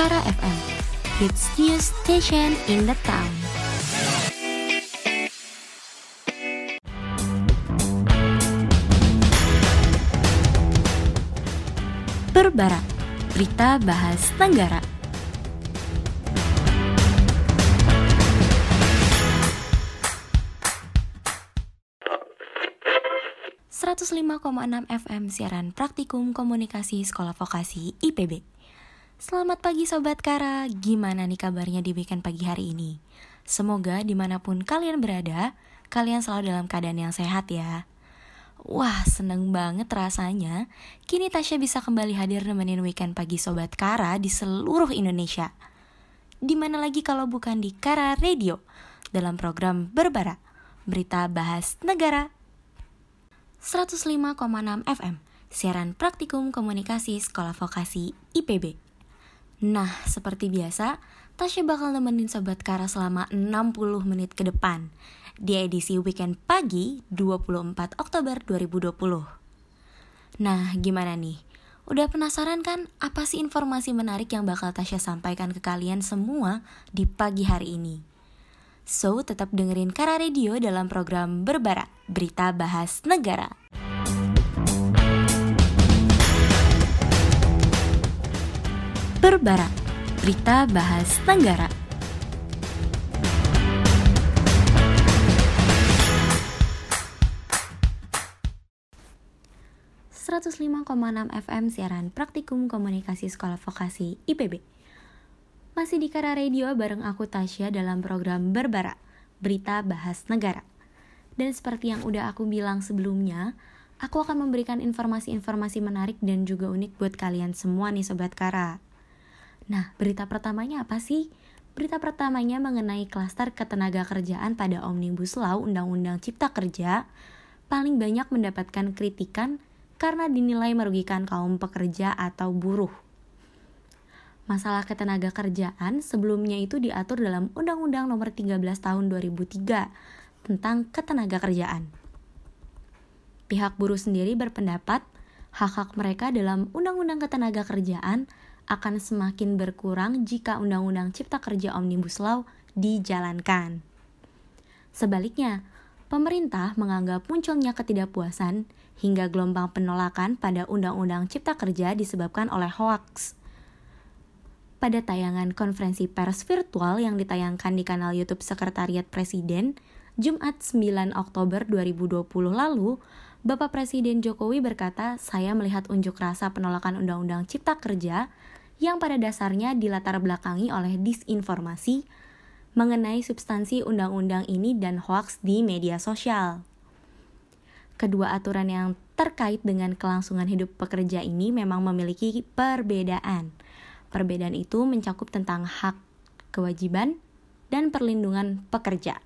Kara FM, hits news station in the town. Berbara, berita bahas negara. 105,6 FM siaran praktikum komunikasi sekolah vokasi IPB. Selamat pagi Sobat Kara, gimana nih kabarnya di weekend pagi hari ini? Semoga di mana pun kalian berada, kalian selalu dalam keadaan yang sehat ya. Wah, seneng banget rasanya. Kini Tasya bisa kembali hadir nemenin weekend pagi Sobat Kara di seluruh Indonesia. Di mana lagi kalau bukan di Kara Radio, dalam program Berbara, berita bahas negara 105,6 FM, siaran praktikum komunikasi Sekolah Vokasi IPB. Nah, seperti biasa, Tasya bakal nemenin Sobat Kara selama 60 menit ke depan di edisi Weekend Pagi 24 Oktober 2020. Nah, gimana nih? Udah penasaran kan apa sih informasi menarik yang bakal Tasya sampaikan ke kalian semua di pagi hari ini? So, tetap dengerin Kara Radio dalam program Berbara, Berita Bahas Negara. Berbara, Berita Bahas enam FM siaran praktikum komunikasi sekolah vokasi IPB. Masih di Kara Radio bareng aku Tasya dalam program Berbara, Berita Bahas Negara. Dan seperti yang udah aku bilang sebelumnya, aku akan memberikan informasi-informasi menarik dan juga unik buat kalian semua nih Sobat Kara. Nah, berita pertamanya apa sih? Berita pertamanya mengenai klaster ketenaga kerjaan pada Omnibus Law Undang-Undang Cipta Kerja paling banyak mendapatkan kritikan karena dinilai merugikan kaum pekerja atau buruh. Masalah ketenaga kerjaan sebelumnya itu diatur dalam Undang-Undang Nomor 13 Tahun 2003 tentang ketenaga kerjaan. Pihak buruh sendiri berpendapat hak-hak mereka dalam Undang-Undang Ketenaga Kerjaan akan semakin berkurang jika Undang-Undang Cipta Kerja Omnibus Law dijalankan. Sebaliknya, pemerintah menganggap munculnya ketidakpuasan hingga gelombang penolakan pada Undang-Undang Cipta Kerja disebabkan oleh hoaks pada tayangan konferensi pers virtual yang ditayangkan di kanal YouTube Sekretariat Presiden, Jumat 9 Oktober 2020 lalu, Bapak Presiden Jokowi berkata, "Saya melihat unjuk rasa penolakan Undang-Undang Cipta Kerja yang pada dasarnya dilatar belakangi oleh disinformasi mengenai substansi undang-undang ini dan hoaks di media sosial." Kedua aturan yang terkait dengan kelangsungan hidup pekerja ini memang memiliki perbedaan Perbedaan itu mencakup tentang hak, kewajiban, dan perlindungan pekerja.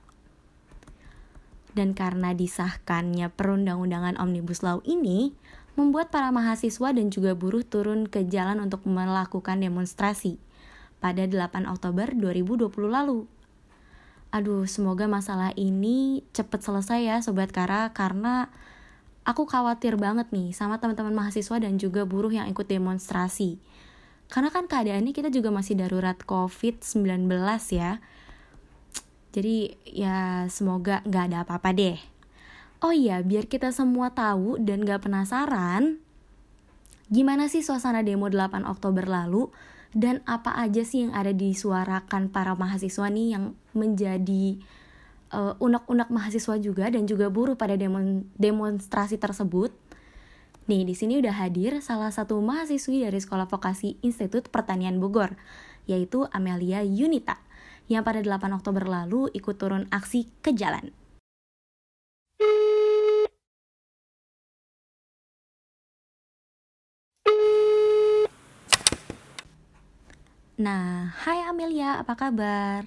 Dan karena disahkannya perundang-undangan Omnibus Law ini, membuat para mahasiswa dan juga buruh turun ke jalan untuk melakukan demonstrasi pada 8 Oktober 2020 lalu. Aduh, semoga masalah ini cepat selesai ya Sobat Kara karena aku khawatir banget nih sama teman-teman mahasiswa dan juga buruh yang ikut demonstrasi karena kan keadaannya kita juga masih darurat COVID-19 ya. Jadi ya semoga nggak ada apa-apa deh. Oh iya, biar kita semua tahu dan gak penasaran, gimana sih suasana demo 8 Oktober lalu dan apa aja sih yang ada disuarakan para mahasiswa nih yang menjadi uh, unek-unek mahasiswa juga dan juga buruh pada demon demonstrasi tersebut. Nih, di sini udah hadir salah satu mahasiswi dari Sekolah Vokasi Institut Pertanian Bogor, yaitu Amelia Yunita, yang pada 8 Oktober lalu ikut turun aksi ke jalan. Nah, hai Amelia, apa kabar?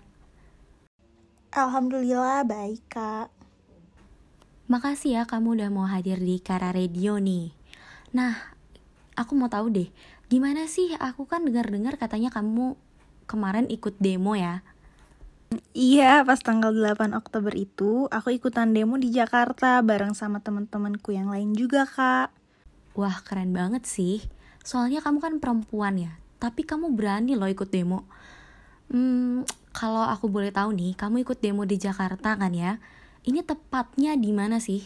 Alhamdulillah baik, Kak. Makasih ya kamu udah mau hadir di Kara Radio nih. Nah, aku mau tahu deh, gimana sih aku kan dengar-dengar katanya kamu kemarin ikut demo ya? Iya, pas tanggal 8 Oktober itu aku ikutan demo di Jakarta bareng sama teman-temanku yang lain juga, Kak. Wah, keren banget sih. Soalnya kamu kan perempuan ya. Tapi kamu berani loh ikut demo. Hmm, kalau aku boleh tahu nih, kamu ikut demo di Jakarta kan ya? Ini tepatnya di mana sih?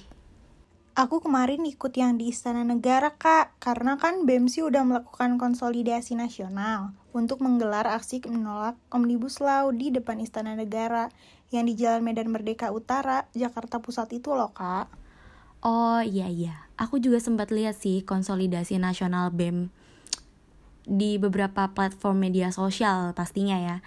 Aku kemarin ikut yang di Istana Negara, Kak. Karena kan BEMSI udah melakukan konsolidasi nasional untuk menggelar aksi menolak Omnibus Law di depan Istana Negara yang di Jalan Medan Merdeka Utara, Jakarta Pusat itu loh, Kak. Oh iya iya, aku juga sempat lihat sih konsolidasi nasional BEM di beberapa platform media sosial pastinya ya.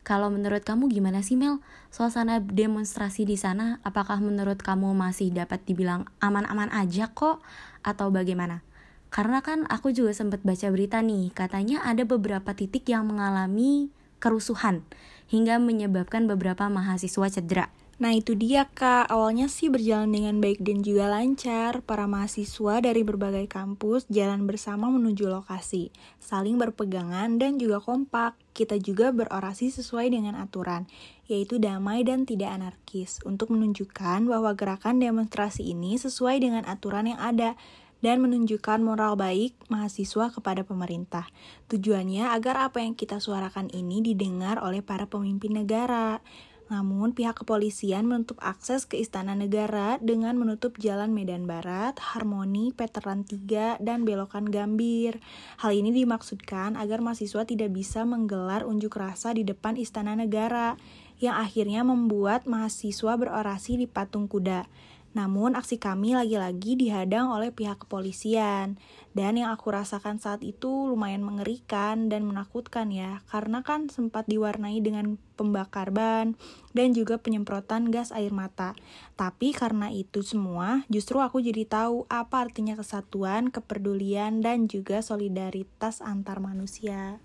Kalau menurut kamu gimana sih Mel? Suasana demonstrasi di sana apakah menurut kamu masih dapat dibilang aman-aman aja kok atau bagaimana? Karena kan aku juga sempat baca berita nih, katanya ada beberapa titik yang mengalami kerusuhan hingga menyebabkan beberapa mahasiswa cedera. Nah itu dia kak, awalnya sih berjalan dengan baik dan juga lancar. Para mahasiswa dari berbagai kampus jalan bersama menuju lokasi, saling berpegangan dan juga kompak. Kita juga berorasi sesuai dengan aturan, yaitu damai dan tidak anarkis, untuk menunjukkan bahwa gerakan demonstrasi ini sesuai dengan aturan yang ada dan menunjukkan moral baik mahasiswa kepada pemerintah. Tujuannya agar apa yang kita suarakan ini didengar oleh para pemimpin negara. Namun, pihak kepolisian menutup akses ke Istana Negara dengan menutup Jalan Medan Barat, Harmoni, Veteran 3, dan Belokan Gambir. Hal ini dimaksudkan agar mahasiswa tidak bisa menggelar unjuk rasa di depan Istana Negara, yang akhirnya membuat mahasiswa berorasi di patung kuda. Namun aksi kami lagi-lagi dihadang oleh pihak kepolisian. Dan yang aku rasakan saat itu lumayan mengerikan dan menakutkan ya, karena kan sempat diwarnai dengan pembakar ban dan juga penyemprotan gas air mata. Tapi karena itu semua, justru aku jadi tahu apa artinya kesatuan, kepedulian, dan juga solidaritas antar manusia.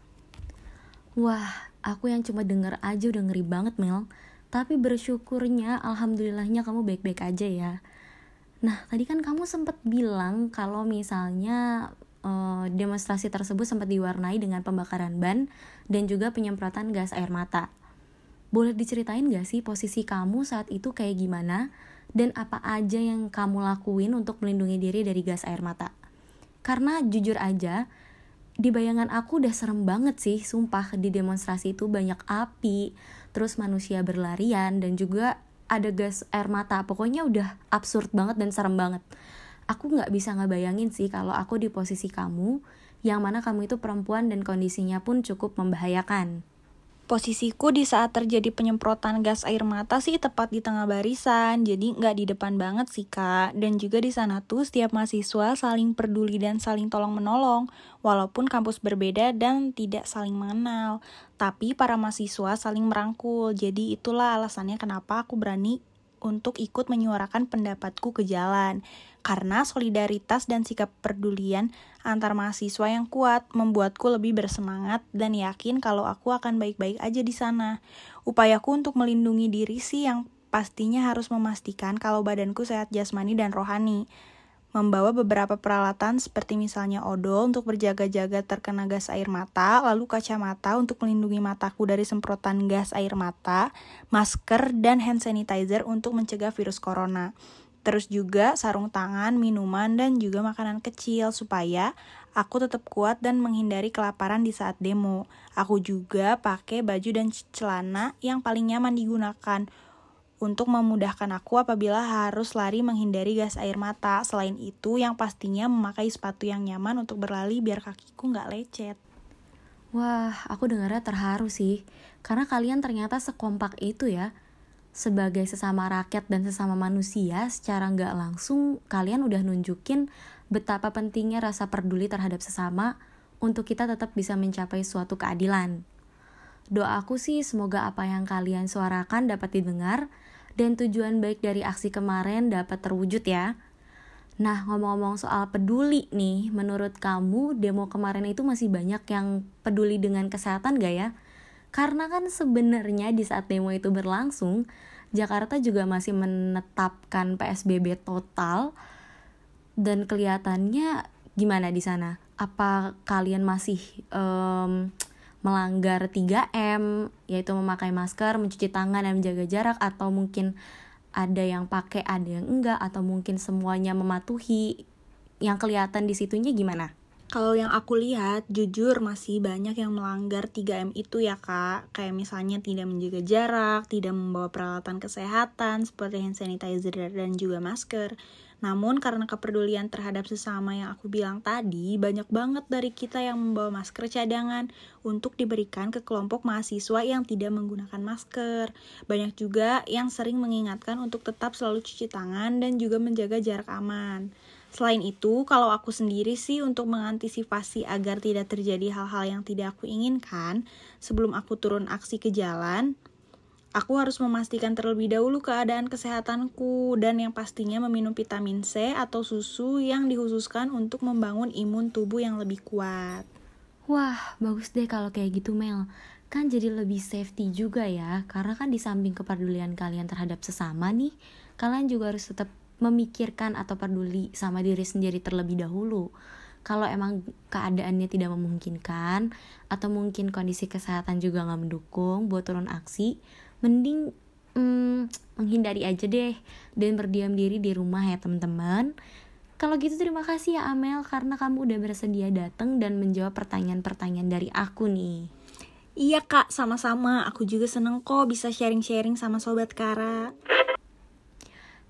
Wah, aku yang cuma denger aja udah ngeri banget Mel tapi bersyukurnya alhamdulillahnya kamu baik-baik aja ya. Nah tadi kan kamu sempat bilang kalau misalnya uh, demonstrasi tersebut sempat diwarnai dengan pembakaran ban dan juga penyemprotan gas air mata. Boleh diceritain gak sih posisi kamu saat itu kayak gimana? Dan apa aja yang kamu lakuin untuk melindungi diri dari gas air mata? Karena jujur aja di bayangan aku udah serem banget sih sumpah di demonstrasi itu banyak api terus manusia berlarian dan juga ada gas air mata. Pokoknya udah absurd banget dan serem banget. Aku nggak bisa ngebayangin sih kalau aku di posisi kamu yang mana kamu itu perempuan dan kondisinya pun cukup membahayakan Posisiku di saat terjadi penyemprotan gas air mata sih tepat di tengah barisan, jadi nggak di depan banget sih kak. Dan juga di sana tuh setiap mahasiswa saling peduli dan saling tolong menolong, walaupun kampus berbeda dan tidak saling mengenal. Tapi para mahasiswa saling merangkul, jadi itulah alasannya kenapa aku berani untuk ikut menyuarakan pendapatku ke jalan. Karena solidaritas dan sikap pedulian antar mahasiswa yang kuat membuatku lebih bersemangat dan yakin kalau aku akan baik-baik aja di sana. Upayaku untuk melindungi diri sih yang pastinya harus memastikan kalau badanku sehat jasmani dan rohani. Membawa beberapa peralatan seperti misalnya odol untuk berjaga-jaga terkena gas air mata, lalu kacamata untuk melindungi mataku dari semprotan gas air mata, masker, dan hand sanitizer untuk mencegah virus corona. Terus juga sarung tangan, minuman, dan juga makanan kecil supaya aku tetap kuat dan menghindari kelaparan di saat demo. Aku juga pakai baju dan celana yang paling nyaman digunakan untuk memudahkan aku apabila harus lari menghindari gas air mata. Selain itu, yang pastinya memakai sepatu yang nyaman untuk berlari biar kakiku nggak lecet. Wah, aku dengarnya terharu sih. Karena kalian ternyata sekompak itu ya sebagai sesama rakyat dan sesama manusia secara nggak langsung kalian udah nunjukin betapa pentingnya rasa peduli terhadap sesama untuk kita tetap bisa mencapai suatu keadilan. Doaku sih semoga apa yang kalian suarakan dapat didengar dan tujuan baik dari aksi kemarin dapat terwujud ya. Nah, ngomong-ngomong soal peduli nih, menurut kamu demo kemarin itu masih banyak yang peduli dengan kesehatan gak ya? Karena kan sebenarnya di saat demo itu berlangsung, Jakarta juga masih menetapkan PSBB total dan kelihatannya gimana di sana? Apa kalian masih um, melanggar 3M yaitu memakai masker, mencuci tangan dan menjaga jarak atau mungkin ada yang pakai, ada yang enggak atau mungkin semuanya mematuhi. Yang kelihatan di situnya gimana? Kalau yang aku lihat, jujur masih banyak yang melanggar 3M itu ya kak. Kayak misalnya tidak menjaga jarak, tidak membawa peralatan kesehatan seperti hand sanitizer dan juga masker. Namun karena kepedulian terhadap sesama yang aku bilang tadi, banyak banget dari kita yang membawa masker cadangan untuk diberikan ke kelompok mahasiswa yang tidak menggunakan masker. Banyak juga yang sering mengingatkan untuk tetap selalu cuci tangan dan juga menjaga jarak aman. Selain itu, kalau aku sendiri sih untuk mengantisipasi agar tidak terjadi hal-hal yang tidak aku inginkan, sebelum aku turun aksi ke jalan, aku harus memastikan terlebih dahulu keadaan kesehatanku dan yang pastinya meminum vitamin C atau susu yang dikhususkan untuk membangun imun tubuh yang lebih kuat. Wah, bagus deh kalau kayak gitu Mel. Kan jadi lebih safety juga ya, karena kan di samping kepedulian kalian terhadap sesama nih, kalian juga harus tetap memikirkan atau peduli sama diri sendiri terlebih dahulu. Kalau emang keadaannya tidak memungkinkan atau mungkin kondisi kesehatan juga nggak mendukung buat turun aksi, mending hmm, menghindari aja deh dan berdiam diri di rumah ya teman-teman. Kalau gitu terima kasih ya Amel karena kamu udah bersedia datang dan menjawab pertanyaan-pertanyaan dari aku nih. Iya kak, sama-sama. Aku juga seneng kok bisa sharing-sharing sama Sobat Kara.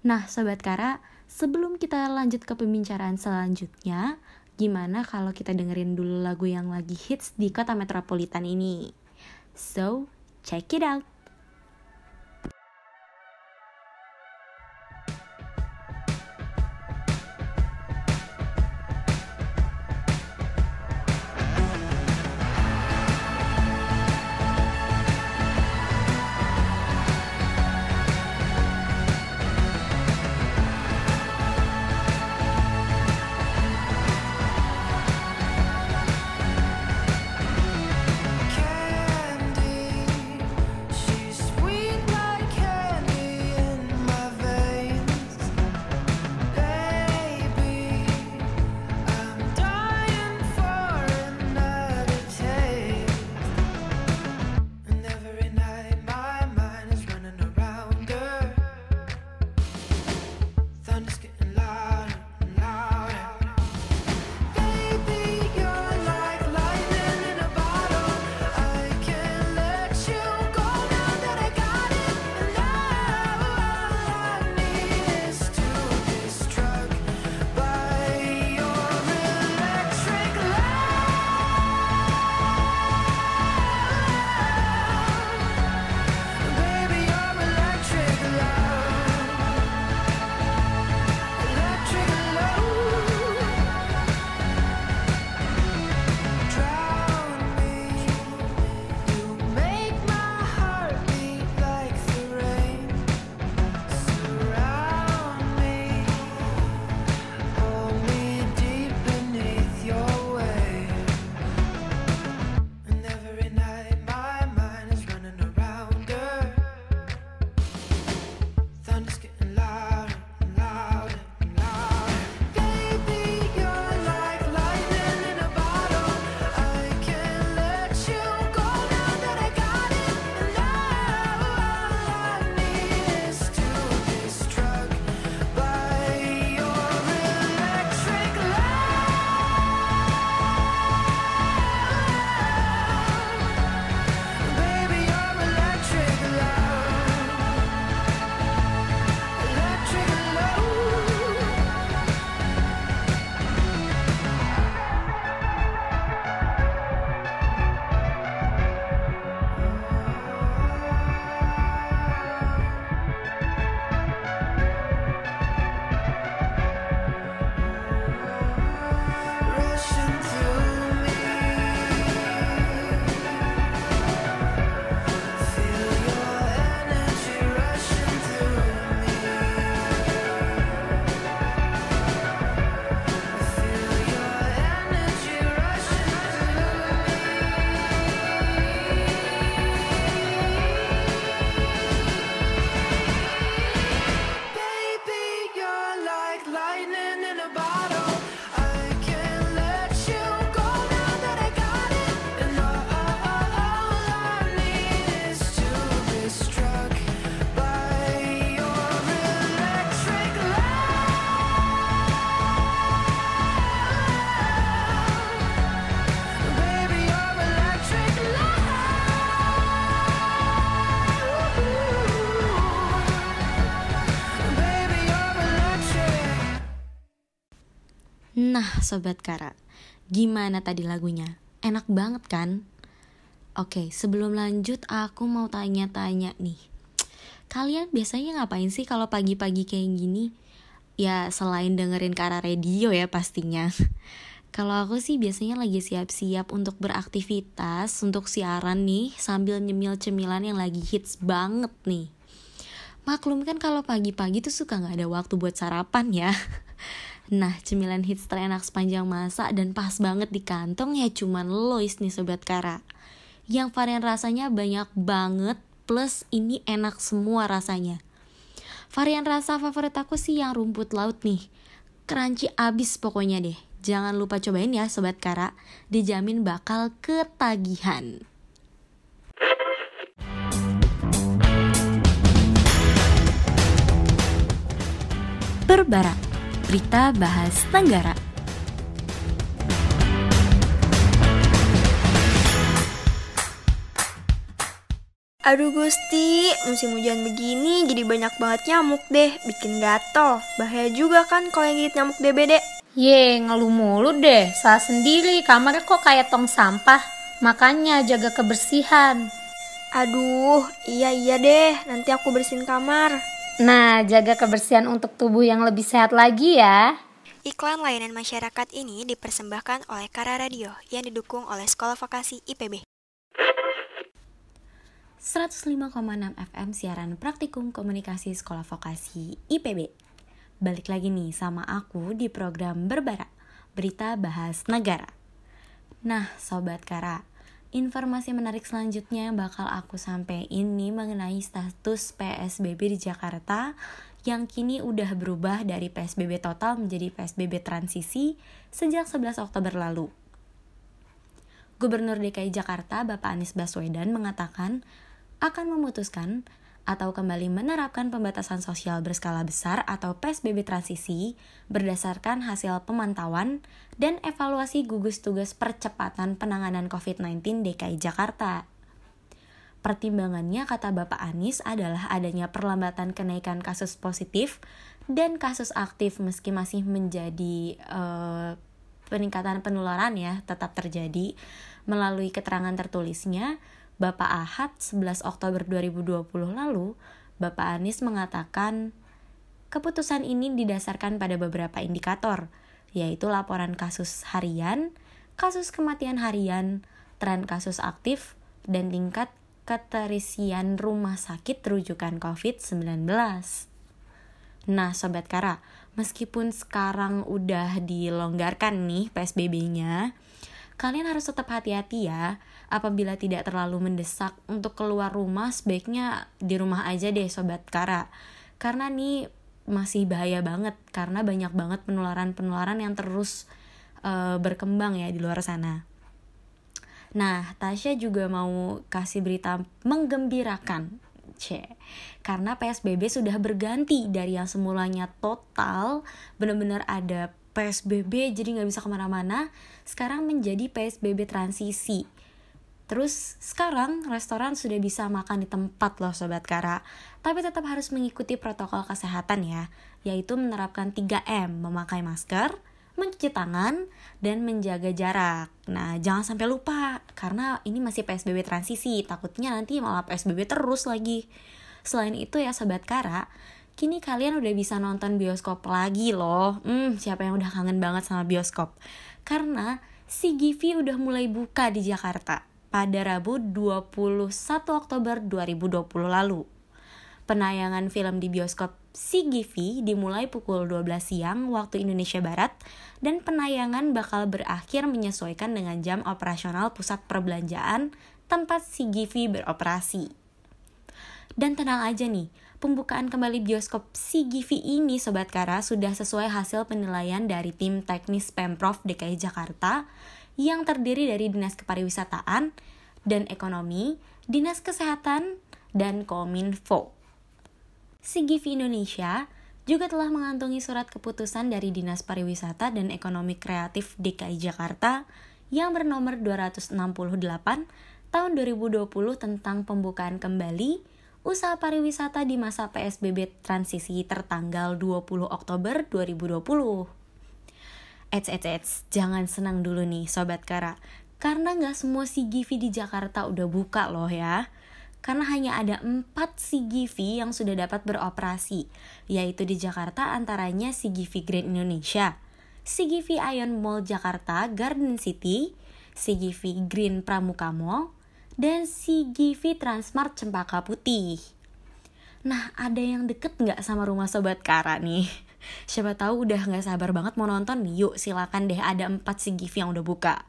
Nah, Sobat Kara, sebelum kita lanjut ke pembicaraan selanjutnya, gimana kalau kita dengerin dulu lagu yang lagi hits di kota metropolitan ini? So, check it out! Sobat Kara, gimana tadi lagunya? Enak banget kan? Oke, sebelum lanjut aku mau tanya-tanya nih. Kalian biasanya ngapain sih kalau pagi-pagi kayak gini? Ya selain dengerin Kara Radio ya pastinya. Kalau aku sih biasanya lagi siap-siap untuk beraktivitas, untuk siaran nih sambil nyemil cemilan yang lagi hits banget nih. Maklum kan kalau pagi-pagi tuh suka gak ada waktu buat sarapan ya. Nah, cemilan hits terenak sepanjang masa dan pas banget di kantong ya cuman Lois nih Sobat Kara. Yang varian rasanya banyak banget plus ini enak semua rasanya. Varian rasa favorit aku sih yang rumput laut nih. Crunchy abis pokoknya deh. Jangan lupa cobain ya Sobat Kara, dijamin bakal ketagihan. Berbara Berita Bahas Tenggara. Aduh Gusti, musim hujan begini jadi banyak banget nyamuk deh, bikin gatel. Bahaya juga kan kalau yang gigit nyamuk DBD. Ye, ngeluh mulu deh, salah sendiri, kamarnya kok kayak tong sampah. Makanya jaga kebersihan. Aduh, iya iya deh, nanti aku bersihin kamar. Nah, jaga kebersihan untuk tubuh yang lebih sehat lagi ya. Iklan layanan masyarakat ini dipersembahkan oleh Kara Radio yang didukung oleh Sekolah Vokasi IPB. 105,6 FM siaran praktikum komunikasi Sekolah Vokasi IPB. Balik lagi nih sama aku di program Berbara, berita bahas negara. Nah, Sobat Kara, Informasi menarik selanjutnya bakal aku sampaikan ini mengenai status PSBB di Jakarta yang kini udah berubah dari PSBB total menjadi PSBB transisi sejak 11 Oktober lalu. Gubernur DKI Jakarta Bapak Anies Baswedan mengatakan akan memutuskan atau kembali menerapkan pembatasan sosial berskala besar atau PSBB transisi berdasarkan hasil pemantauan dan evaluasi gugus tugas percepatan penanganan COVID-19 DKI Jakarta. Pertimbangannya kata Bapak Anies adalah adanya perlambatan kenaikan kasus positif dan kasus aktif meski masih menjadi uh, peningkatan penularan ya tetap terjadi melalui keterangan tertulisnya Bapak Ahad 11 Oktober 2020 lalu, Bapak Anies mengatakan keputusan ini didasarkan pada beberapa indikator, yaitu laporan kasus harian, kasus kematian harian, tren kasus aktif, dan tingkat keterisian rumah sakit rujukan COVID-19. Nah, Sobat Kara, meskipun sekarang udah dilonggarkan nih PSBB-nya, kalian harus tetap hati-hati ya. Apabila tidak terlalu mendesak untuk keluar rumah, sebaiknya di rumah aja deh Sobat Kara. Karena nih masih bahaya banget, karena banyak banget penularan-penularan yang terus uh, berkembang ya di luar sana. Nah, Tasya juga mau kasih berita menggembirakan. C. Karena PSBB sudah berganti dari yang semulanya total, benar-benar ada PSBB jadi nggak bisa ke mana-mana, sekarang menjadi PSBB transisi. Terus sekarang restoran sudah bisa makan di tempat loh Sobat Kara. Tapi tetap harus mengikuti protokol kesehatan ya, yaitu menerapkan 3M, memakai masker, mencuci tangan, dan menjaga jarak. Nah, jangan sampai lupa, karena ini masih PSBB transisi, takutnya nanti malah PSBB terus lagi. Selain itu ya Sobat Kara, kini kalian udah bisa nonton bioskop lagi loh. Hmm, siapa yang udah kangen banget sama bioskop? Karena si Givi udah mulai buka di Jakarta pada Rabu 21 Oktober 2020 lalu. Penayangan film di bioskop CGV dimulai pukul 12 siang waktu Indonesia Barat dan penayangan bakal berakhir menyesuaikan dengan jam operasional pusat perbelanjaan tempat CGV beroperasi. Dan tenang aja nih, pembukaan kembali bioskop CGV ini Sobat Kara sudah sesuai hasil penilaian dari tim teknis Pemprov DKI Jakarta yang terdiri dari Dinas Kepariwisataan dan Ekonomi, Dinas Kesehatan, dan Kominfo. CGV Indonesia juga telah mengantongi surat keputusan dari Dinas Pariwisata dan Ekonomi Kreatif DKI Jakarta yang bernomor 268 tahun 2020 tentang pembukaan kembali usaha pariwisata di masa PSBB transisi tertanggal 20 Oktober 2020. Eits, eits, eits, jangan senang dulu nih Sobat Kara Karena nggak semua CGV di Jakarta udah buka loh ya Karena hanya ada 4 CGV yang sudah dapat beroperasi Yaitu di Jakarta antaranya CGV Grand Indonesia CGV Ion Mall Jakarta Garden City CGV Green Pramuka Mall dan CGV Transmart Cempaka Putih Nah, ada yang deket nggak sama rumah Sobat Kara nih? Siapa tahu udah nggak sabar banget mau nonton yuk silakan deh ada 4 CGV yang udah buka.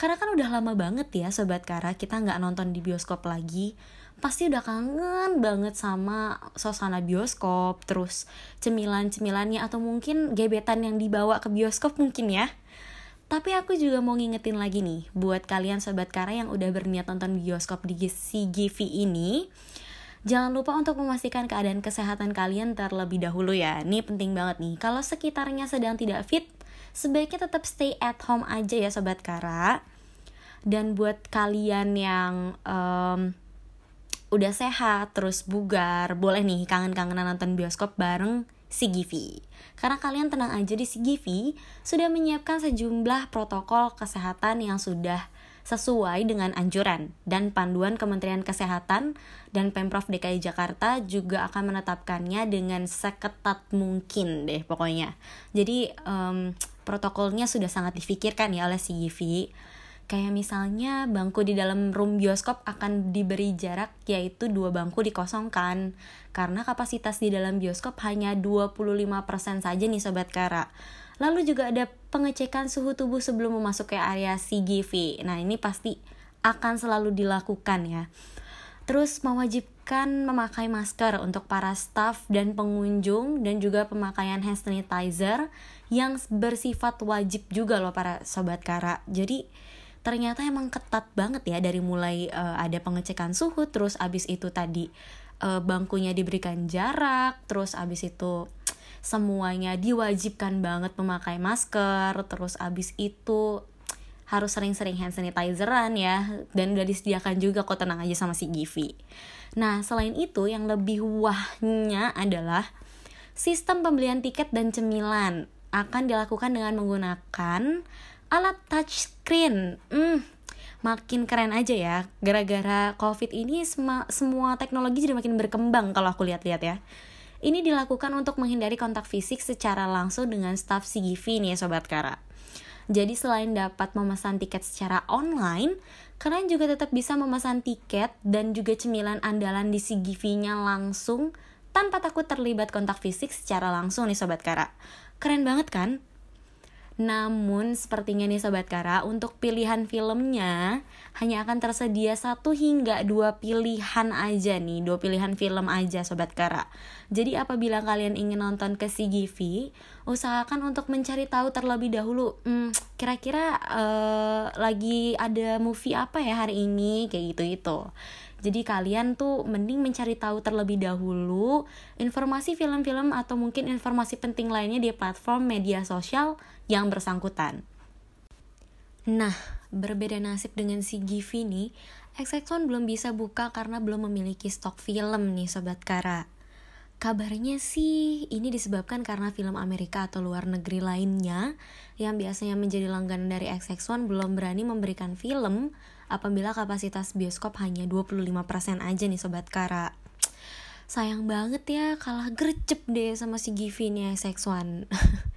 Karena kan udah lama banget ya Sobat Kara kita nggak nonton di bioskop lagi. Pasti udah kangen banget sama suasana bioskop, terus cemilan-cemilannya atau mungkin gebetan yang dibawa ke bioskop mungkin ya. Tapi aku juga mau ngingetin lagi nih, buat kalian Sobat Kara yang udah berniat nonton bioskop di CGV ini, Jangan lupa untuk memastikan keadaan kesehatan kalian terlebih dahulu ya. Ini penting banget nih. Kalau sekitarnya sedang tidak fit, sebaiknya tetap stay at home aja ya Sobat Kara. Dan buat kalian yang um, udah sehat, terus bugar, boleh nih kangen-kangenan nonton bioskop bareng CGV. Karena kalian tenang aja di CGV sudah menyiapkan sejumlah protokol kesehatan yang sudah sesuai dengan anjuran dan panduan Kementerian Kesehatan dan Pemprov DKI Jakarta juga akan menetapkannya dengan seketat mungkin deh pokoknya. Jadi um, protokolnya sudah sangat difikirkan ya oleh CGV. Kayak misalnya bangku di dalam room bioskop akan diberi jarak yaitu dua bangku dikosongkan karena kapasitas di dalam bioskop hanya 25% saja nih sobat Kara. Lalu juga ada pengecekan suhu tubuh sebelum memasuki area CGV. Nah, ini pasti akan selalu dilakukan ya. Terus mewajibkan memakai masker untuk para staff dan pengunjung dan juga pemakaian hand sanitizer yang bersifat wajib juga loh para sobat Kara. Jadi ternyata emang ketat banget ya dari mulai uh, ada pengecekan suhu terus abis itu tadi uh, bangkunya diberikan jarak, terus abis itu semuanya diwajibkan banget memakai masker terus abis itu harus sering-sering hand sanitizeran ya dan udah disediakan juga kok tenang aja sama si Givi. Nah selain itu yang lebih wahnya adalah sistem pembelian tiket dan cemilan akan dilakukan dengan menggunakan alat touchscreen. Hmm, makin keren aja ya. Gara-gara COVID ini semua, semua teknologi jadi makin berkembang kalau aku lihat-lihat ya. Ini dilakukan untuk menghindari kontak fisik secara langsung dengan staff CGV nih ya Sobat Kara. Jadi selain dapat memesan tiket secara online, kalian juga tetap bisa memesan tiket dan juga cemilan andalan di CGV-nya langsung tanpa takut terlibat kontak fisik secara langsung nih Sobat Kara. Keren banget kan? Namun sepertinya nih Sobat Kara, untuk pilihan filmnya hanya akan tersedia satu hingga dua pilihan aja nih, dua pilihan film aja Sobat Kara. Jadi apabila kalian ingin nonton ke CGV, usahakan untuk mencari tahu terlebih dahulu, hmm, kira-kira uh, lagi ada movie apa ya hari ini, kayak gitu-gitu. Jadi kalian tuh mending mencari tahu terlebih dahulu informasi film-film atau mungkin informasi penting lainnya di platform media sosial yang bersangkutan. Nah, berbeda nasib dengan si Givi nih, XX1 belum bisa buka karena belum memiliki stok film nih Sobat Kara. Kabarnya sih ini disebabkan karena film Amerika atau luar negeri lainnya yang biasanya menjadi langganan dari XX1 belum berani memberikan film apabila kapasitas bioskop hanya 25% aja nih Sobat Kara. Sayang banget ya kalah gercep deh sama si Givi nih XX1.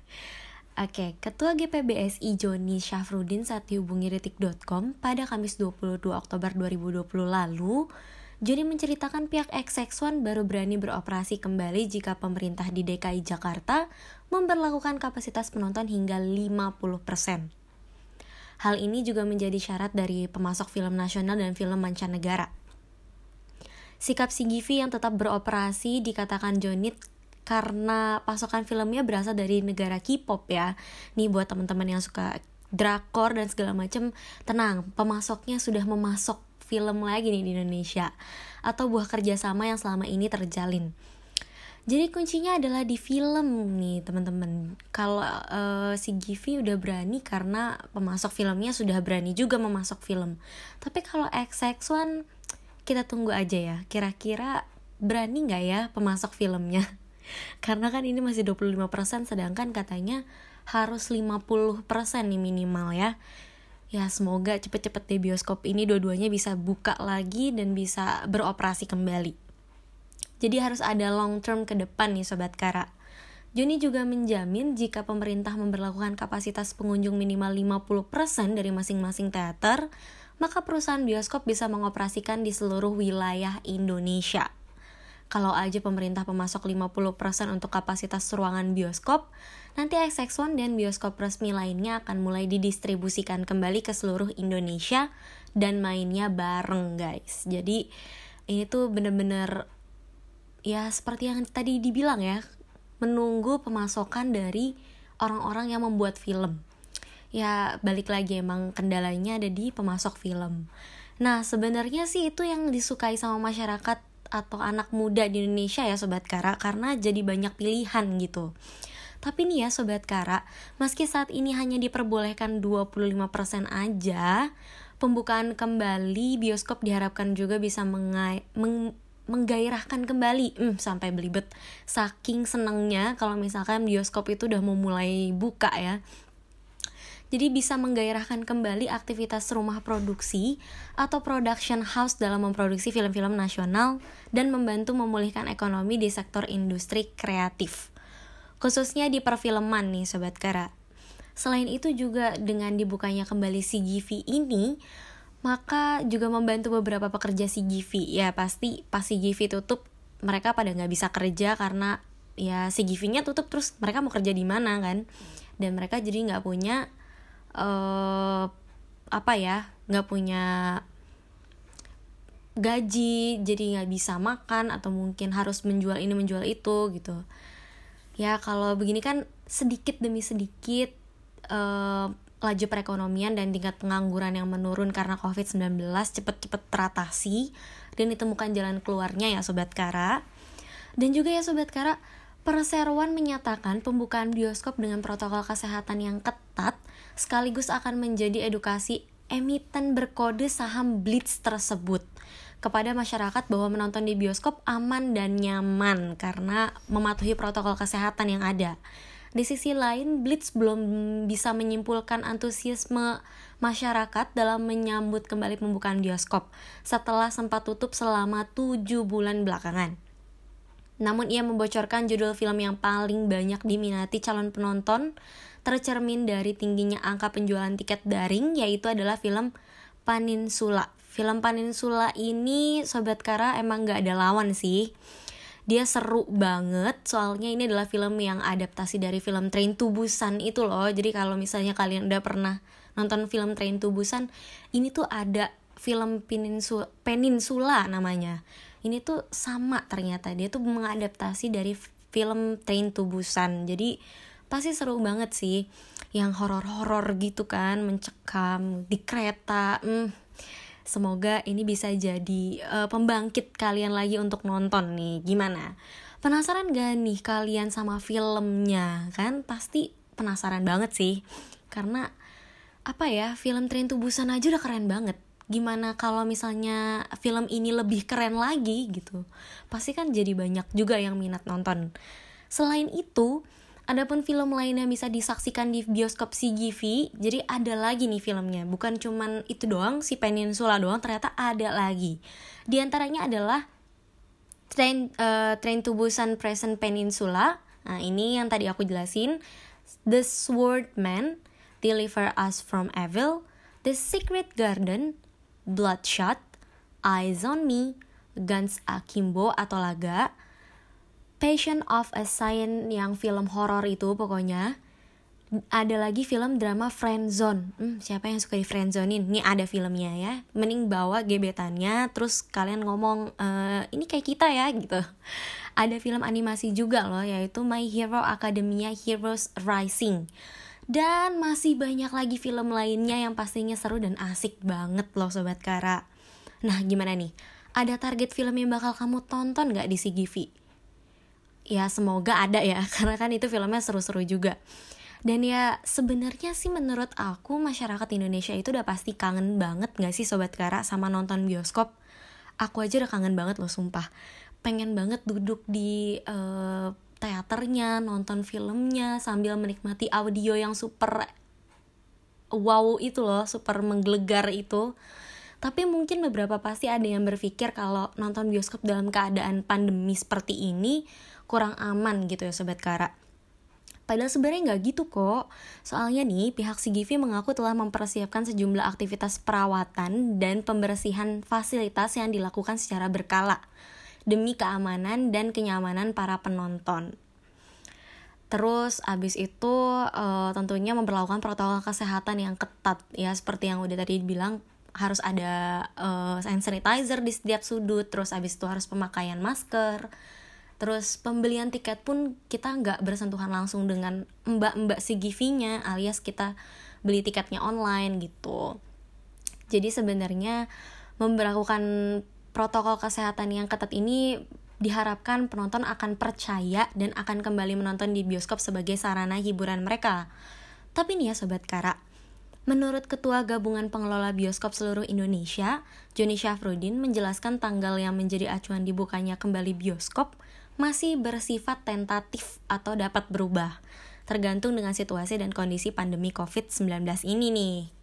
Oke, Ketua GPBSI Joni Syafrudin saat dihubungi detik.com pada Kamis 22 Oktober 2020 lalu, Joni menceritakan pihak XX1 baru berani beroperasi kembali jika pemerintah di DKI Jakarta memperlakukan kapasitas penonton hingga 50%. Hal ini juga menjadi syarat dari pemasok film nasional dan film mancanegara. Sikap CGV yang tetap beroperasi dikatakan Jonit karena pasokan filmnya berasal dari negara K-pop ya. Nih buat teman-teman yang suka drakor dan segala macam, tenang, pemasoknya sudah memasok film lagi nih di Indonesia atau buah kerjasama yang selama ini terjalin. Jadi kuncinya adalah di film nih teman-teman. Kalau uh, si Givi udah berani karena pemasok filmnya sudah berani juga memasok film. Tapi kalau XX1 kita tunggu aja ya. Kira-kira berani nggak ya pemasok filmnya? Karena kan ini masih 25% sedangkan katanya harus 50% nih minimal ya. Ya semoga cepet-cepet deh bioskop ini dua-duanya bisa buka lagi dan bisa beroperasi kembali. Jadi harus ada long term ke depan nih Sobat Kara. Joni juga menjamin jika pemerintah memperlakukan kapasitas pengunjung minimal 50% dari masing-masing teater, maka perusahaan bioskop bisa mengoperasikan di seluruh wilayah Indonesia. Kalau aja pemerintah pemasok 50% untuk kapasitas ruangan bioskop, nanti XX1 dan bioskop resmi lainnya akan mulai didistribusikan kembali ke seluruh Indonesia dan mainnya bareng guys. Jadi ini tuh bener-bener ya seperti yang tadi dibilang ya, menunggu pemasokan dari orang-orang yang membuat film. Ya, balik lagi emang kendalanya ada di pemasok film. Nah, sebenarnya sih itu yang disukai sama masyarakat atau anak muda di Indonesia ya Sobat Kara karena jadi banyak pilihan gitu. Tapi nih ya Sobat Kara, meski saat ini hanya diperbolehkan 25% aja, pembukaan kembali bioskop diharapkan juga bisa mengai meng menggairahkan kembali. Hmm, sampai belibet. Saking senengnya kalau misalkan bioskop itu udah mau mulai buka ya jadi bisa menggairahkan kembali aktivitas rumah produksi atau production house dalam memproduksi film-film nasional dan membantu memulihkan ekonomi di sektor industri kreatif. Khususnya di perfilman nih Sobat Kara. Selain itu juga dengan dibukanya kembali CGV ini, maka juga membantu beberapa pekerja CGV ya pasti pas CGV tutup mereka pada nggak bisa kerja karena ya CGV-nya tutup terus mereka mau kerja di mana kan dan mereka jadi nggak punya uh, apa ya nggak punya gaji jadi nggak bisa makan atau mungkin harus menjual ini menjual itu gitu ya kalau begini kan sedikit demi sedikit uh, laju perekonomian dan tingkat pengangguran yang menurun karena COVID-19 cepet-cepet teratasi dan ditemukan jalan keluarnya ya Sobat Kara. Dan juga ya Sobat Kara, Perseroan menyatakan pembukaan bioskop dengan protokol kesehatan yang ketat sekaligus akan menjadi edukasi emiten berkode saham Blitz tersebut kepada masyarakat bahwa menonton di bioskop aman dan nyaman karena mematuhi protokol kesehatan yang ada. Di sisi lain, Blitz belum bisa menyimpulkan antusiasme masyarakat dalam menyambut kembali pembukaan bioskop setelah sempat tutup selama 7 bulan belakangan. Namun ia membocorkan judul film yang paling banyak diminati calon penonton tercermin dari tingginya angka penjualan tiket daring yaitu adalah film Peninsula. Film Peninsula ini Sobat Kara emang gak ada lawan sih. Dia seru banget soalnya ini adalah film yang adaptasi dari film Train to Busan itu loh. Jadi kalau misalnya kalian udah pernah nonton film Train to Busan ini tuh ada film Peninsula, Peninsula namanya ini tuh sama ternyata dia tuh mengadaptasi dari film Train to Busan jadi pasti seru banget sih yang horor-horor gitu kan mencekam di kereta hmm Semoga ini bisa jadi uh, pembangkit kalian lagi untuk nonton nih. Gimana? Penasaran gak nih kalian sama filmnya? Kan pasti penasaran banget sih. Karena apa ya, film Train to Busan aja udah keren banget. Gimana kalau misalnya film ini lebih keren lagi gitu? Pasti kan jadi banyak juga yang minat nonton. Selain itu, Adapun film lainnya bisa disaksikan di bioskop CGV, jadi ada lagi nih filmnya. Bukan cuman itu doang, si Peninsula doang, ternyata ada lagi. Di antaranya adalah Train, uh, Train to Busan Present Peninsula. Nah, ini yang tadi aku jelasin. The Sword Man, Deliver Us From Evil, The Secret Garden, Bloodshot, Eyes on Me, Guns Akimbo atau Laga, Passion of a Science yang film horor itu pokoknya. Ada lagi film drama Friendzone. Hmm, siapa yang suka di Friendzonein ini ada filmnya ya. Mending bawa gebetannya terus kalian ngomong e, ini kayak kita ya gitu. Ada film animasi juga loh yaitu My Hero Academia Heroes Rising dan masih banyak lagi film lainnya yang pastinya seru dan asik banget loh Sobat Kara. Nah gimana nih? Ada target film yang bakal kamu tonton gak di CGV? ya semoga ada ya karena kan itu filmnya seru-seru juga. Dan ya sebenarnya sih menurut aku masyarakat Indonesia itu udah pasti kangen banget gak sih Sobat Kara sama nonton bioskop? Aku aja udah kangen banget loh sumpah. Pengen banget duduk di uh, teaternya, nonton filmnya sambil menikmati audio yang super wow itu loh, super menggelegar itu. Tapi mungkin beberapa pasti ada yang berpikir kalau nonton bioskop dalam keadaan pandemi seperti ini kurang aman gitu ya Sobat Kara. Padahal sebenarnya nggak gitu kok. Soalnya nih, pihak CGV mengaku telah mempersiapkan sejumlah aktivitas perawatan dan pembersihan fasilitas yang dilakukan secara berkala demi keamanan dan kenyamanan para penonton. Terus abis itu uh, tentunya memperlakukan protokol kesehatan yang ketat. Ya seperti yang udah tadi bilang harus ada uh, hand sanitizer di setiap sudut terus abis itu harus pemakaian masker. Terus pembelian tiket pun kita nggak bersentuhan langsung dengan mbak-mbak CGV-nya alias kita beli tiketnya online gitu. Jadi sebenarnya memperlakukan protokol kesehatan yang ketat ini diharapkan penonton akan percaya dan akan kembali menonton di bioskop sebagai sarana hiburan mereka. Tapi nih ya Sobat Kara, menurut Ketua Gabungan Pengelola Bioskop Seluruh Indonesia, Joni Syafruddin menjelaskan tanggal yang menjadi acuan dibukanya kembali bioskop masih bersifat tentatif atau dapat berubah, tergantung dengan situasi dan kondisi pandemi COVID-19 ini nih.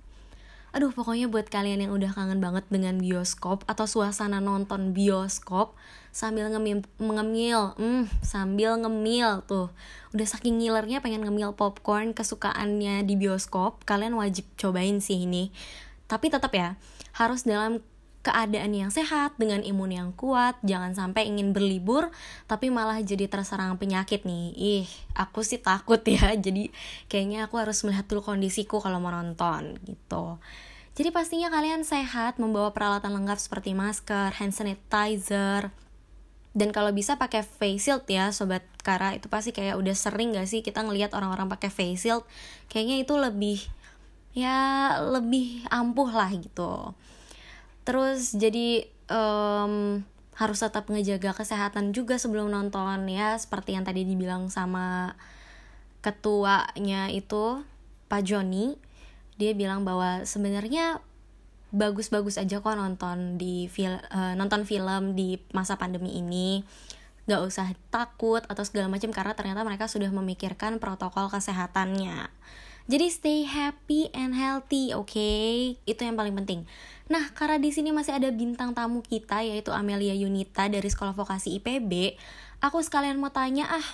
Aduh, pokoknya buat kalian yang udah kangen banget dengan bioskop atau suasana nonton bioskop sambil ngemil, ngemil, hmm, sambil ngemil tuh. Udah saking ngilernya pengen ngemil popcorn kesukaannya di bioskop, kalian wajib cobain sih ini. Tapi tetap ya, harus dalam keadaan yang sehat dengan imun yang kuat, jangan sampai ingin berlibur tapi malah jadi terserang penyakit nih. Ih, aku sih takut ya. Jadi kayaknya aku harus melihat dulu kondisiku kalau mau nonton gitu. Jadi pastinya kalian sehat, membawa peralatan lengkap seperti masker, hand sanitizer, dan kalau bisa pakai face shield ya sobat Kara itu pasti kayak udah sering gak sih kita ngelihat orang-orang pakai face shield kayaknya itu lebih ya lebih ampuh lah gitu terus jadi um, harus tetap ngejaga kesehatan juga sebelum nonton ya seperti yang tadi dibilang sama ketuanya itu Pak Joni. Dia bilang bahwa sebenarnya bagus-bagus aja kok nonton di fil uh, nonton film di masa pandemi ini. Gak usah takut atau segala macam karena ternyata mereka sudah memikirkan protokol kesehatannya. Jadi stay happy and healthy oke? Okay? itu yang paling penting nah karena di sini masih ada bintang tamu kita yaitu Amelia Yunita dari sekolah vokasi IPB aku sekalian mau tanya ah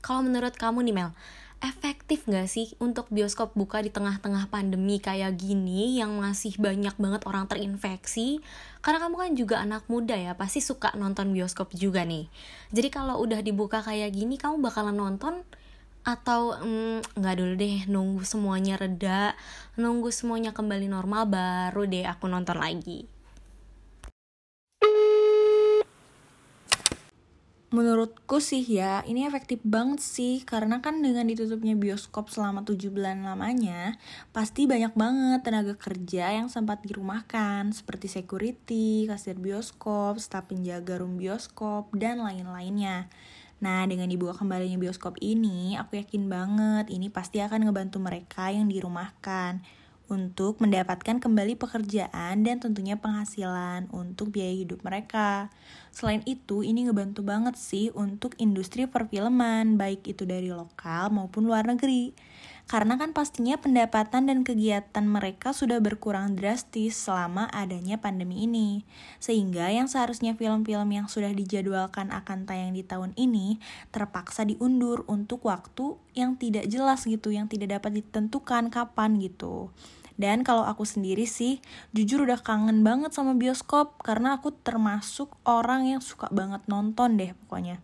kalau menurut kamu nih Mel efektif gak sih untuk bioskop buka di tengah-tengah pandemi kayak gini yang masih banyak banget orang terinfeksi? Karena kamu kan juga anak muda ya, pasti suka nonton bioskop juga nih. Jadi kalau udah dibuka kayak gini, kamu bakalan nonton atau mm, nggak dulu deh nunggu semuanya reda, nunggu semuanya kembali normal baru deh aku nonton lagi. Menurutku sih ya, ini efektif banget sih karena kan dengan ditutupnya bioskop selama 7 bulan lamanya, pasti banyak banget tenaga kerja yang sempat dirumahkan seperti security, kasir bioskop, staf penjaga room bioskop, dan lain-lainnya. Nah, dengan dibuka kembalinya bioskop ini, aku yakin banget ini pasti akan ngebantu mereka yang dirumahkan untuk mendapatkan kembali pekerjaan dan tentunya penghasilan untuk biaya hidup mereka. Selain itu, ini ngebantu banget sih untuk industri perfilman, baik itu dari lokal maupun luar negeri. Karena kan pastinya pendapatan dan kegiatan mereka sudah berkurang drastis selama adanya pandemi ini. Sehingga yang seharusnya film-film yang sudah dijadwalkan akan tayang di tahun ini terpaksa diundur untuk waktu yang tidak jelas gitu, yang tidak dapat ditentukan kapan gitu. Dan kalau aku sendiri sih, jujur udah kangen banget sama bioskop karena aku termasuk orang yang suka banget nonton deh pokoknya.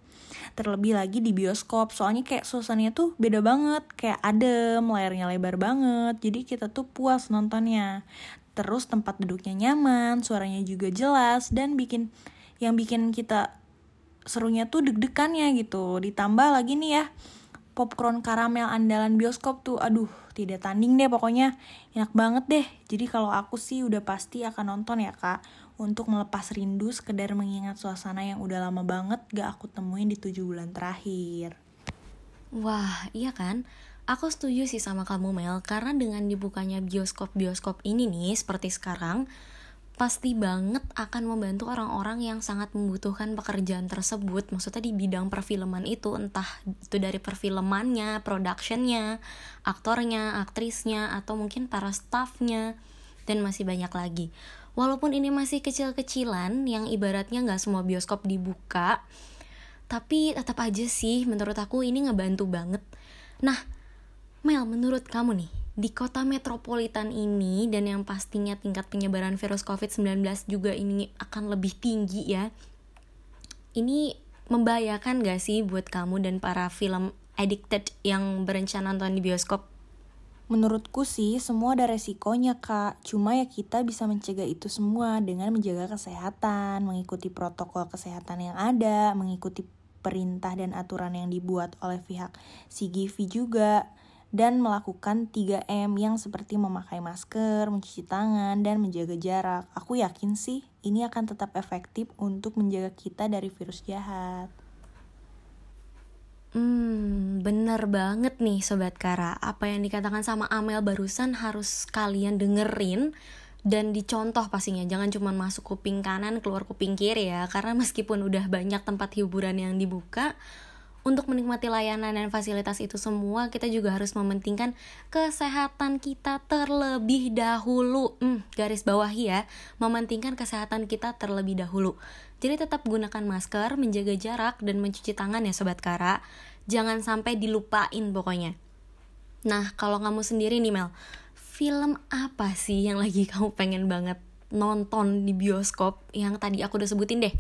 Terlebih lagi di bioskop, soalnya kayak suasananya tuh beda banget, kayak adem, layarnya lebar banget, jadi kita tuh puas nontonnya. Terus tempat duduknya nyaman, suaranya juga jelas, dan bikin yang bikin kita serunya tuh deg-degannya gitu. Ditambah lagi nih ya, popcorn karamel andalan bioskop tuh aduh tidak tanding deh pokoknya. Enak banget deh. Jadi kalau aku sih udah pasti akan nonton ya kak untuk melepas rindu sekedar mengingat suasana yang udah lama banget gak aku temuin di tujuh bulan terakhir. Wah iya kan? Aku setuju sih sama kamu Mel, karena dengan dibukanya bioskop-bioskop ini nih, seperti sekarang, pasti banget akan membantu orang-orang yang sangat membutuhkan pekerjaan tersebut. Maksudnya di bidang perfilman itu entah itu dari perfilmannya, productionnya, aktornya, aktrisnya atau mungkin para staffnya. Dan masih banyak lagi walaupun ini masih kecil-kecilan yang ibaratnya nggak semua bioskop dibuka tapi tetap aja sih menurut aku ini ngebantu banget nah Mel menurut kamu nih di kota metropolitan ini dan yang pastinya tingkat penyebaran virus COVID-19 juga ini akan lebih tinggi ya. Ini membahayakan gak sih buat kamu dan para film addicted yang berencana nonton di bioskop? Menurutku sih semua ada resikonya kak Cuma ya kita bisa mencegah itu semua dengan menjaga kesehatan Mengikuti protokol kesehatan yang ada Mengikuti perintah dan aturan yang dibuat oleh pihak CGV juga dan melakukan 3M yang seperti memakai masker, mencuci tangan, dan menjaga jarak. Aku yakin sih ini akan tetap efektif untuk menjaga kita dari virus jahat. Hmm, bener banget nih Sobat Kara. Apa yang dikatakan sama Amel barusan harus kalian dengerin dan dicontoh pastinya. Jangan cuma masuk kuping kanan, keluar kuping kiri ya. Karena meskipun udah banyak tempat hiburan yang dibuka, untuk menikmati layanan dan fasilitas itu semua, kita juga harus mementingkan kesehatan kita terlebih dahulu. Hmm, garis bawahi ya, mementingkan kesehatan kita terlebih dahulu. Jadi tetap gunakan masker, menjaga jarak, dan mencuci tangan ya Sobat Kara. Jangan sampai dilupain pokoknya. Nah, kalau kamu sendiri nih Mel, film apa sih yang lagi kamu pengen banget nonton di bioskop yang tadi aku udah sebutin deh?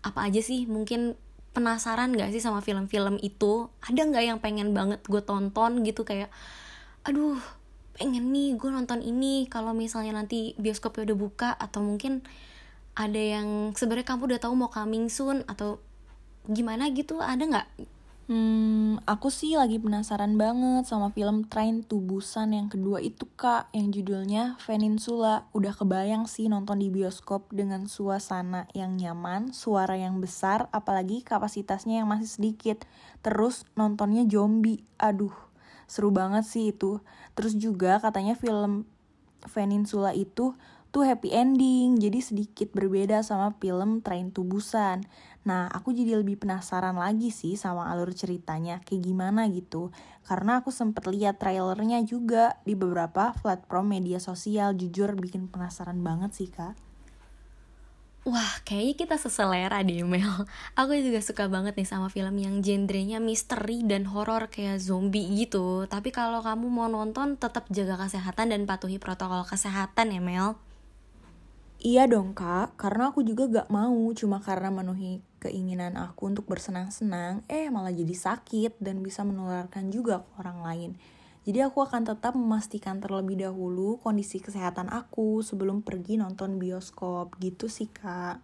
Apa aja sih mungkin penasaran gak sih sama film-film itu? Ada nggak yang pengen banget gue tonton gitu kayak aduh pengen nih gue nonton ini kalau misalnya nanti bioskopnya udah buka atau mungkin ada yang sebenarnya kamu udah tahu mau coming soon atau gimana gitu? Ada nggak Hmm, aku sih lagi penasaran banget sama film Train to Busan yang kedua itu kak, yang judulnya Peninsula. Udah kebayang sih nonton di bioskop dengan suasana yang nyaman, suara yang besar, apalagi kapasitasnya yang masih sedikit. Terus nontonnya zombie, aduh seru banget sih itu. Terus juga katanya film Peninsula itu tuh happy ending, jadi sedikit berbeda sama film Train to Busan. Nah, aku jadi lebih penasaran lagi sih sama alur ceritanya, kayak gimana gitu. Karena aku sempet lihat trailernya juga di beberapa platform media sosial, jujur bikin penasaran banget sih kak. Wah, kayaknya kita seselera deh Mel. Aku juga suka banget nih sama film yang genrenya misteri dan horor kayak zombie gitu. Tapi kalau kamu mau nonton, tetap jaga kesehatan dan patuhi protokol kesehatan ya Mel. Iya dong kak, karena aku juga gak mau cuma karena menuhi keinginan aku untuk bersenang-senang, eh malah jadi sakit dan bisa menularkan juga ke orang lain. Jadi aku akan tetap memastikan terlebih dahulu kondisi kesehatan aku sebelum pergi nonton bioskop gitu sih kak.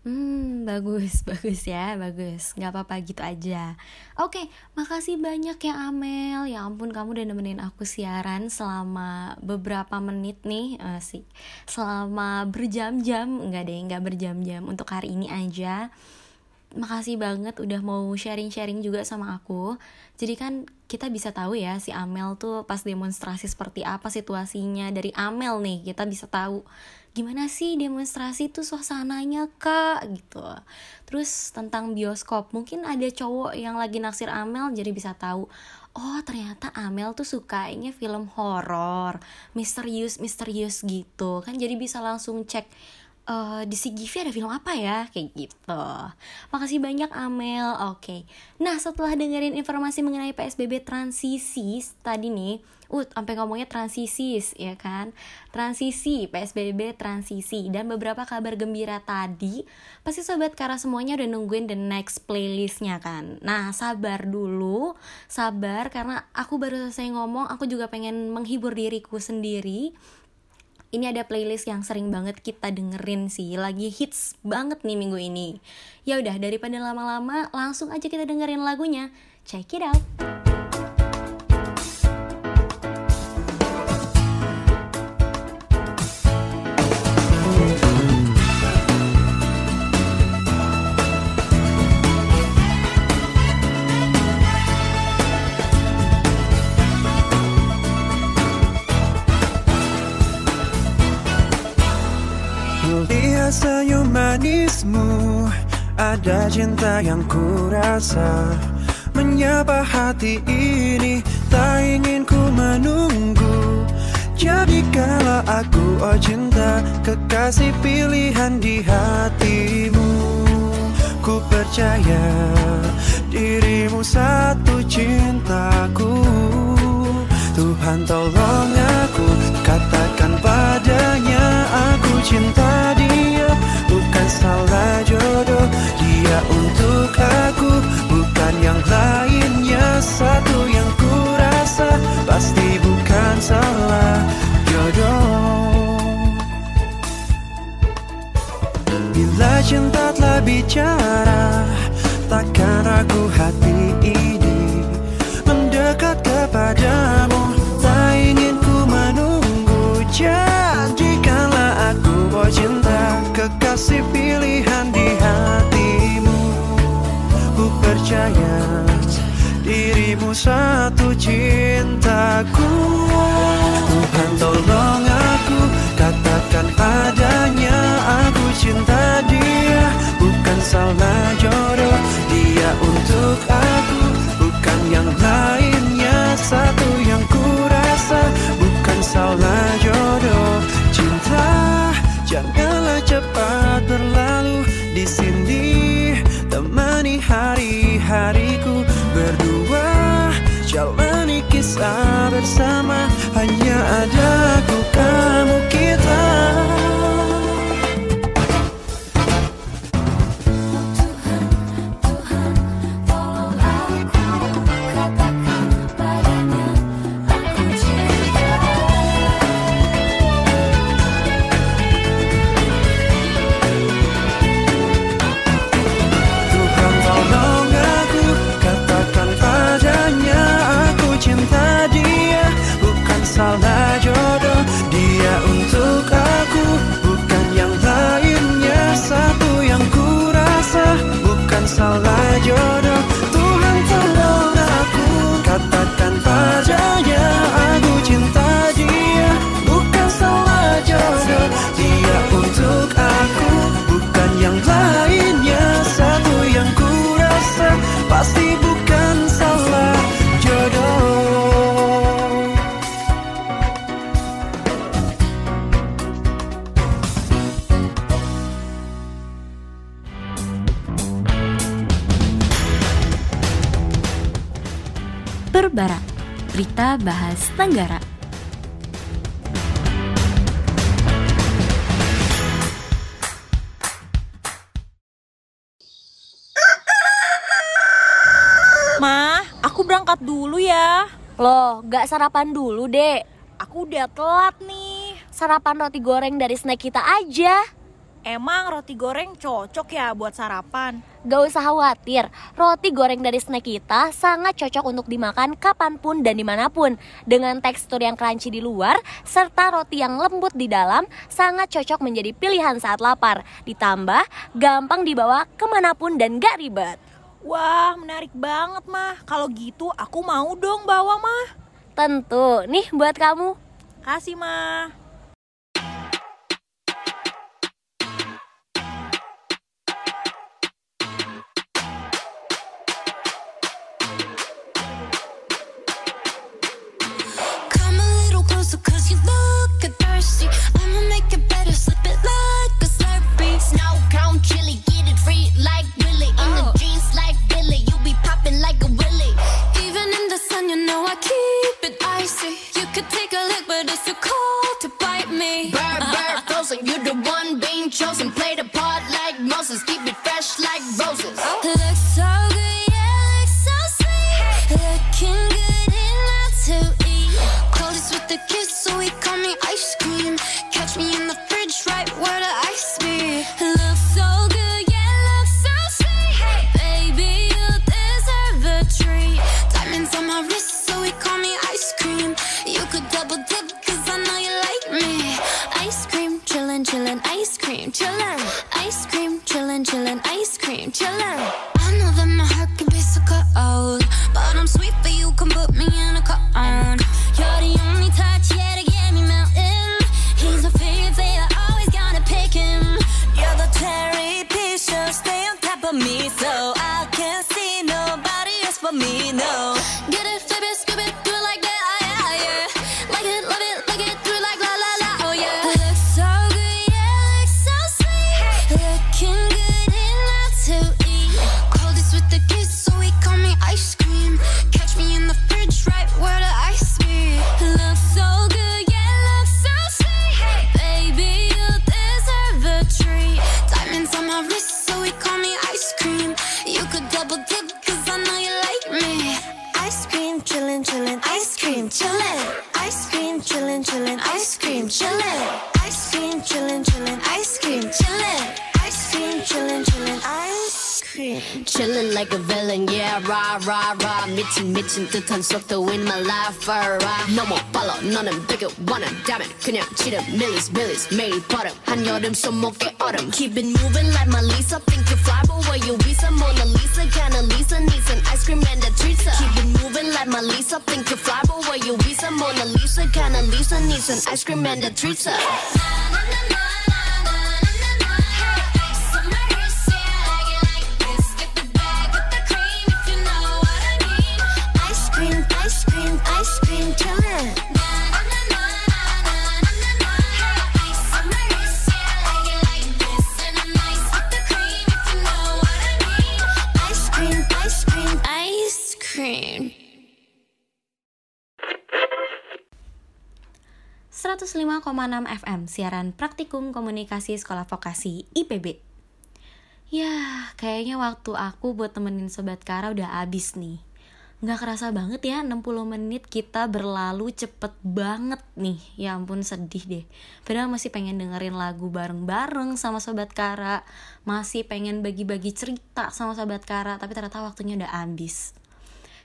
Hmm, bagus, bagus ya, bagus. Gak apa-apa gitu aja. Oke, makasih banyak ya Amel. Ya ampun, kamu udah nemenin aku siaran selama beberapa menit nih, uh, sih. Selama berjam-jam, enggak deh, enggak berjam-jam. Untuk hari ini aja. Makasih banget udah mau sharing-sharing juga sama aku. Jadi kan kita bisa tahu ya si Amel tuh pas demonstrasi seperti apa situasinya. Dari Amel nih kita bisa tahu gimana sih demonstrasi tuh suasananya kak? Gitu. Terus tentang bioskop mungkin ada cowok yang lagi naksir Amel jadi bisa tahu oh ternyata Amel tuh sukanya film horor misterius misterius gitu. Kan jadi bisa langsung cek uh, di CGV ada film apa ya? Kayak gitu. Makasih banyak Amel. Oke. Okay. nah setelah dengerin informasi mengenai PSBB transisi tadi nih uh sampai ngomongnya transisi ya kan? Transisi PSBB transisi. Dan beberapa kabar gembira tadi pasti sobat Kara semuanya udah nungguin the next playlistnya kan? Nah sabar dulu. Sabar karena aku baru selesai ngomong aku juga pengen menghibur diriku sendiri ini ada playlist yang sering banget kita dengerin sih. Lagi hits banget nih minggu ini. Ya udah daripada lama-lama langsung aja kita dengerin lagunya. Check it out ada cinta yang kurasa Menyapa hati ini Tak ingin ku menunggu. Jadi kalau aku oh cinta Kekasih pilihan di hatimu. Ku percaya dirimu satu cintaku. Tuhan tolong aku Katakan padanya Aku cinta dia. Bukan salah jodoh Untuk aku Bukan yang lainnya Satu yang ku rasa Pasti bukan salah jodoh. Bila cinta telah bicara Takkan ragu hati ini Mendekat kepadamu Tak ingin ku menunggu. Jadikanlah aku oh cinta Kekasih pilihan percaya Dirimu satu cintaku. Tuhan tolong aku Katakan padanya Aku cinta dia. Bukan salah jodoh Dia untuk aku. Bukan yang lainnya Satu bahas negara. Ma, aku berangkat dulu ya. Loh, gak sarapan dulu, Dek. Aku udah telat nih. Sarapan roti goreng dari snack kita aja. Emang roti goreng cocok ya buat sarapan? Gak usah khawatir, roti goreng dari snack kita sangat cocok untuk dimakan kapan pun dan di mana pun. Dengan tekstur yang crunchy di luar, serta roti yang lembut di dalam, sangat cocok menjadi pilihan saat lapar. Ditambah, gampang dibawa ke mana pun dan gak ribet. Wah, menarik banget mah. Kalau gitu aku mau dong bawa mah. Tentu, nih buat kamu. Kasih mah. Could take a look but it's too cold to bite me Bird, bird, frozen, you're the one being chosen. Play the part like Moses, keep it fresh like roses. Looks 미친, 미친 듯한 속도 in my life, alright. 너무 빨라, 너는 되게 원한다면 그냥 치름, millies, billies, 매일 버릇. 한여름 손목에 얼음. Keep it moving like my Lisa. Think you fly, but where you visa? Mona Lisa, kinda Lisa needs an ice cream and a treat. Keep it moving like my Lisa. Think you fly, but where you visa? Mona Lisa, kinda Lisa needs an ice cream and a treat. Ice FM siaran praktikum komunikasi sekolah vokasi IPB. Ya, kayaknya waktu aku buat temenin Sobat Kara udah abis nih. Nggak kerasa banget ya 60 menit kita berlalu cepet banget nih. Ya ampun sedih deh. Padahal masih pengen dengerin lagu bareng-bareng sama Sobat Kara. Masih pengen bagi-bagi cerita sama Sobat Kara. Tapi ternyata waktunya udah abis.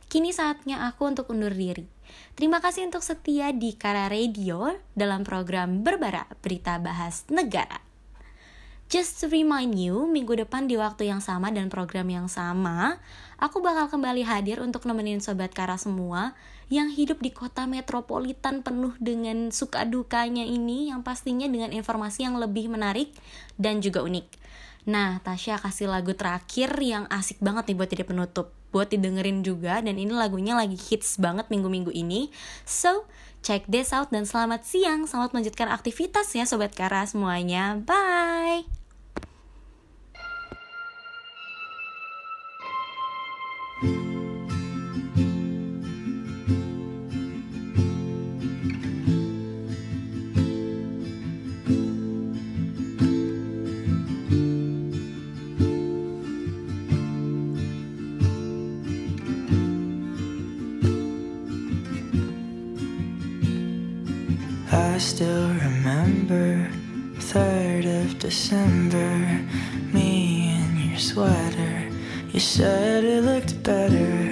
Kini saatnya aku untuk undur diri. Terima kasih untuk setia di Kara Radio dalam program Berbara Berita Bahas Negara. Just to remind you, minggu depan di waktu yang sama dan program yang sama, aku bakal kembali hadir untuk nemenin Sobat Kara semua yang hidup di kota metropolitan penuh dengan suka dukanya ini yang pastinya dengan informasi yang lebih menarik dan juga unik. Nah, Tasya kasih lagu terakhir yang asik banget nih buat jadi penutup. Buat didengerin juga, dan ini lagunya lagi hits banget minggu-minggu ini. So, check this out dan selamat siang. Selamat melanjutkan aktivitas ya Sobat Kara semuanya. Bye! I remember 3rd of December. Me in your sweater. You said it looked better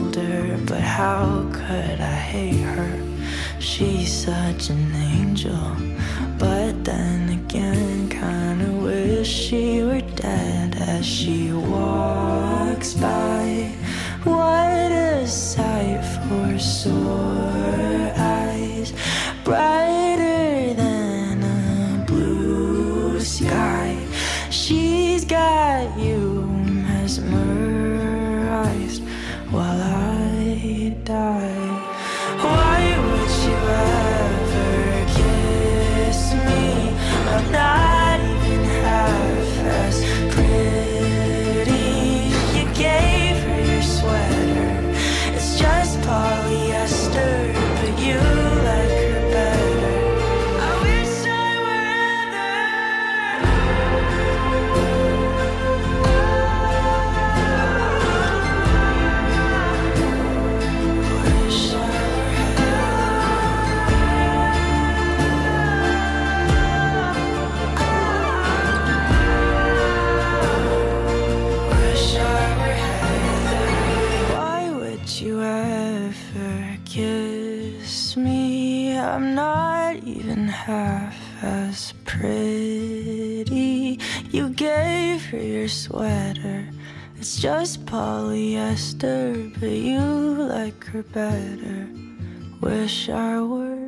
colder, but how could I hate her? She's such an angel, but then again, kinda wish she were dead as she walks by. What a sight for sore sweater. It's just polyester, but you like her better. Wish I were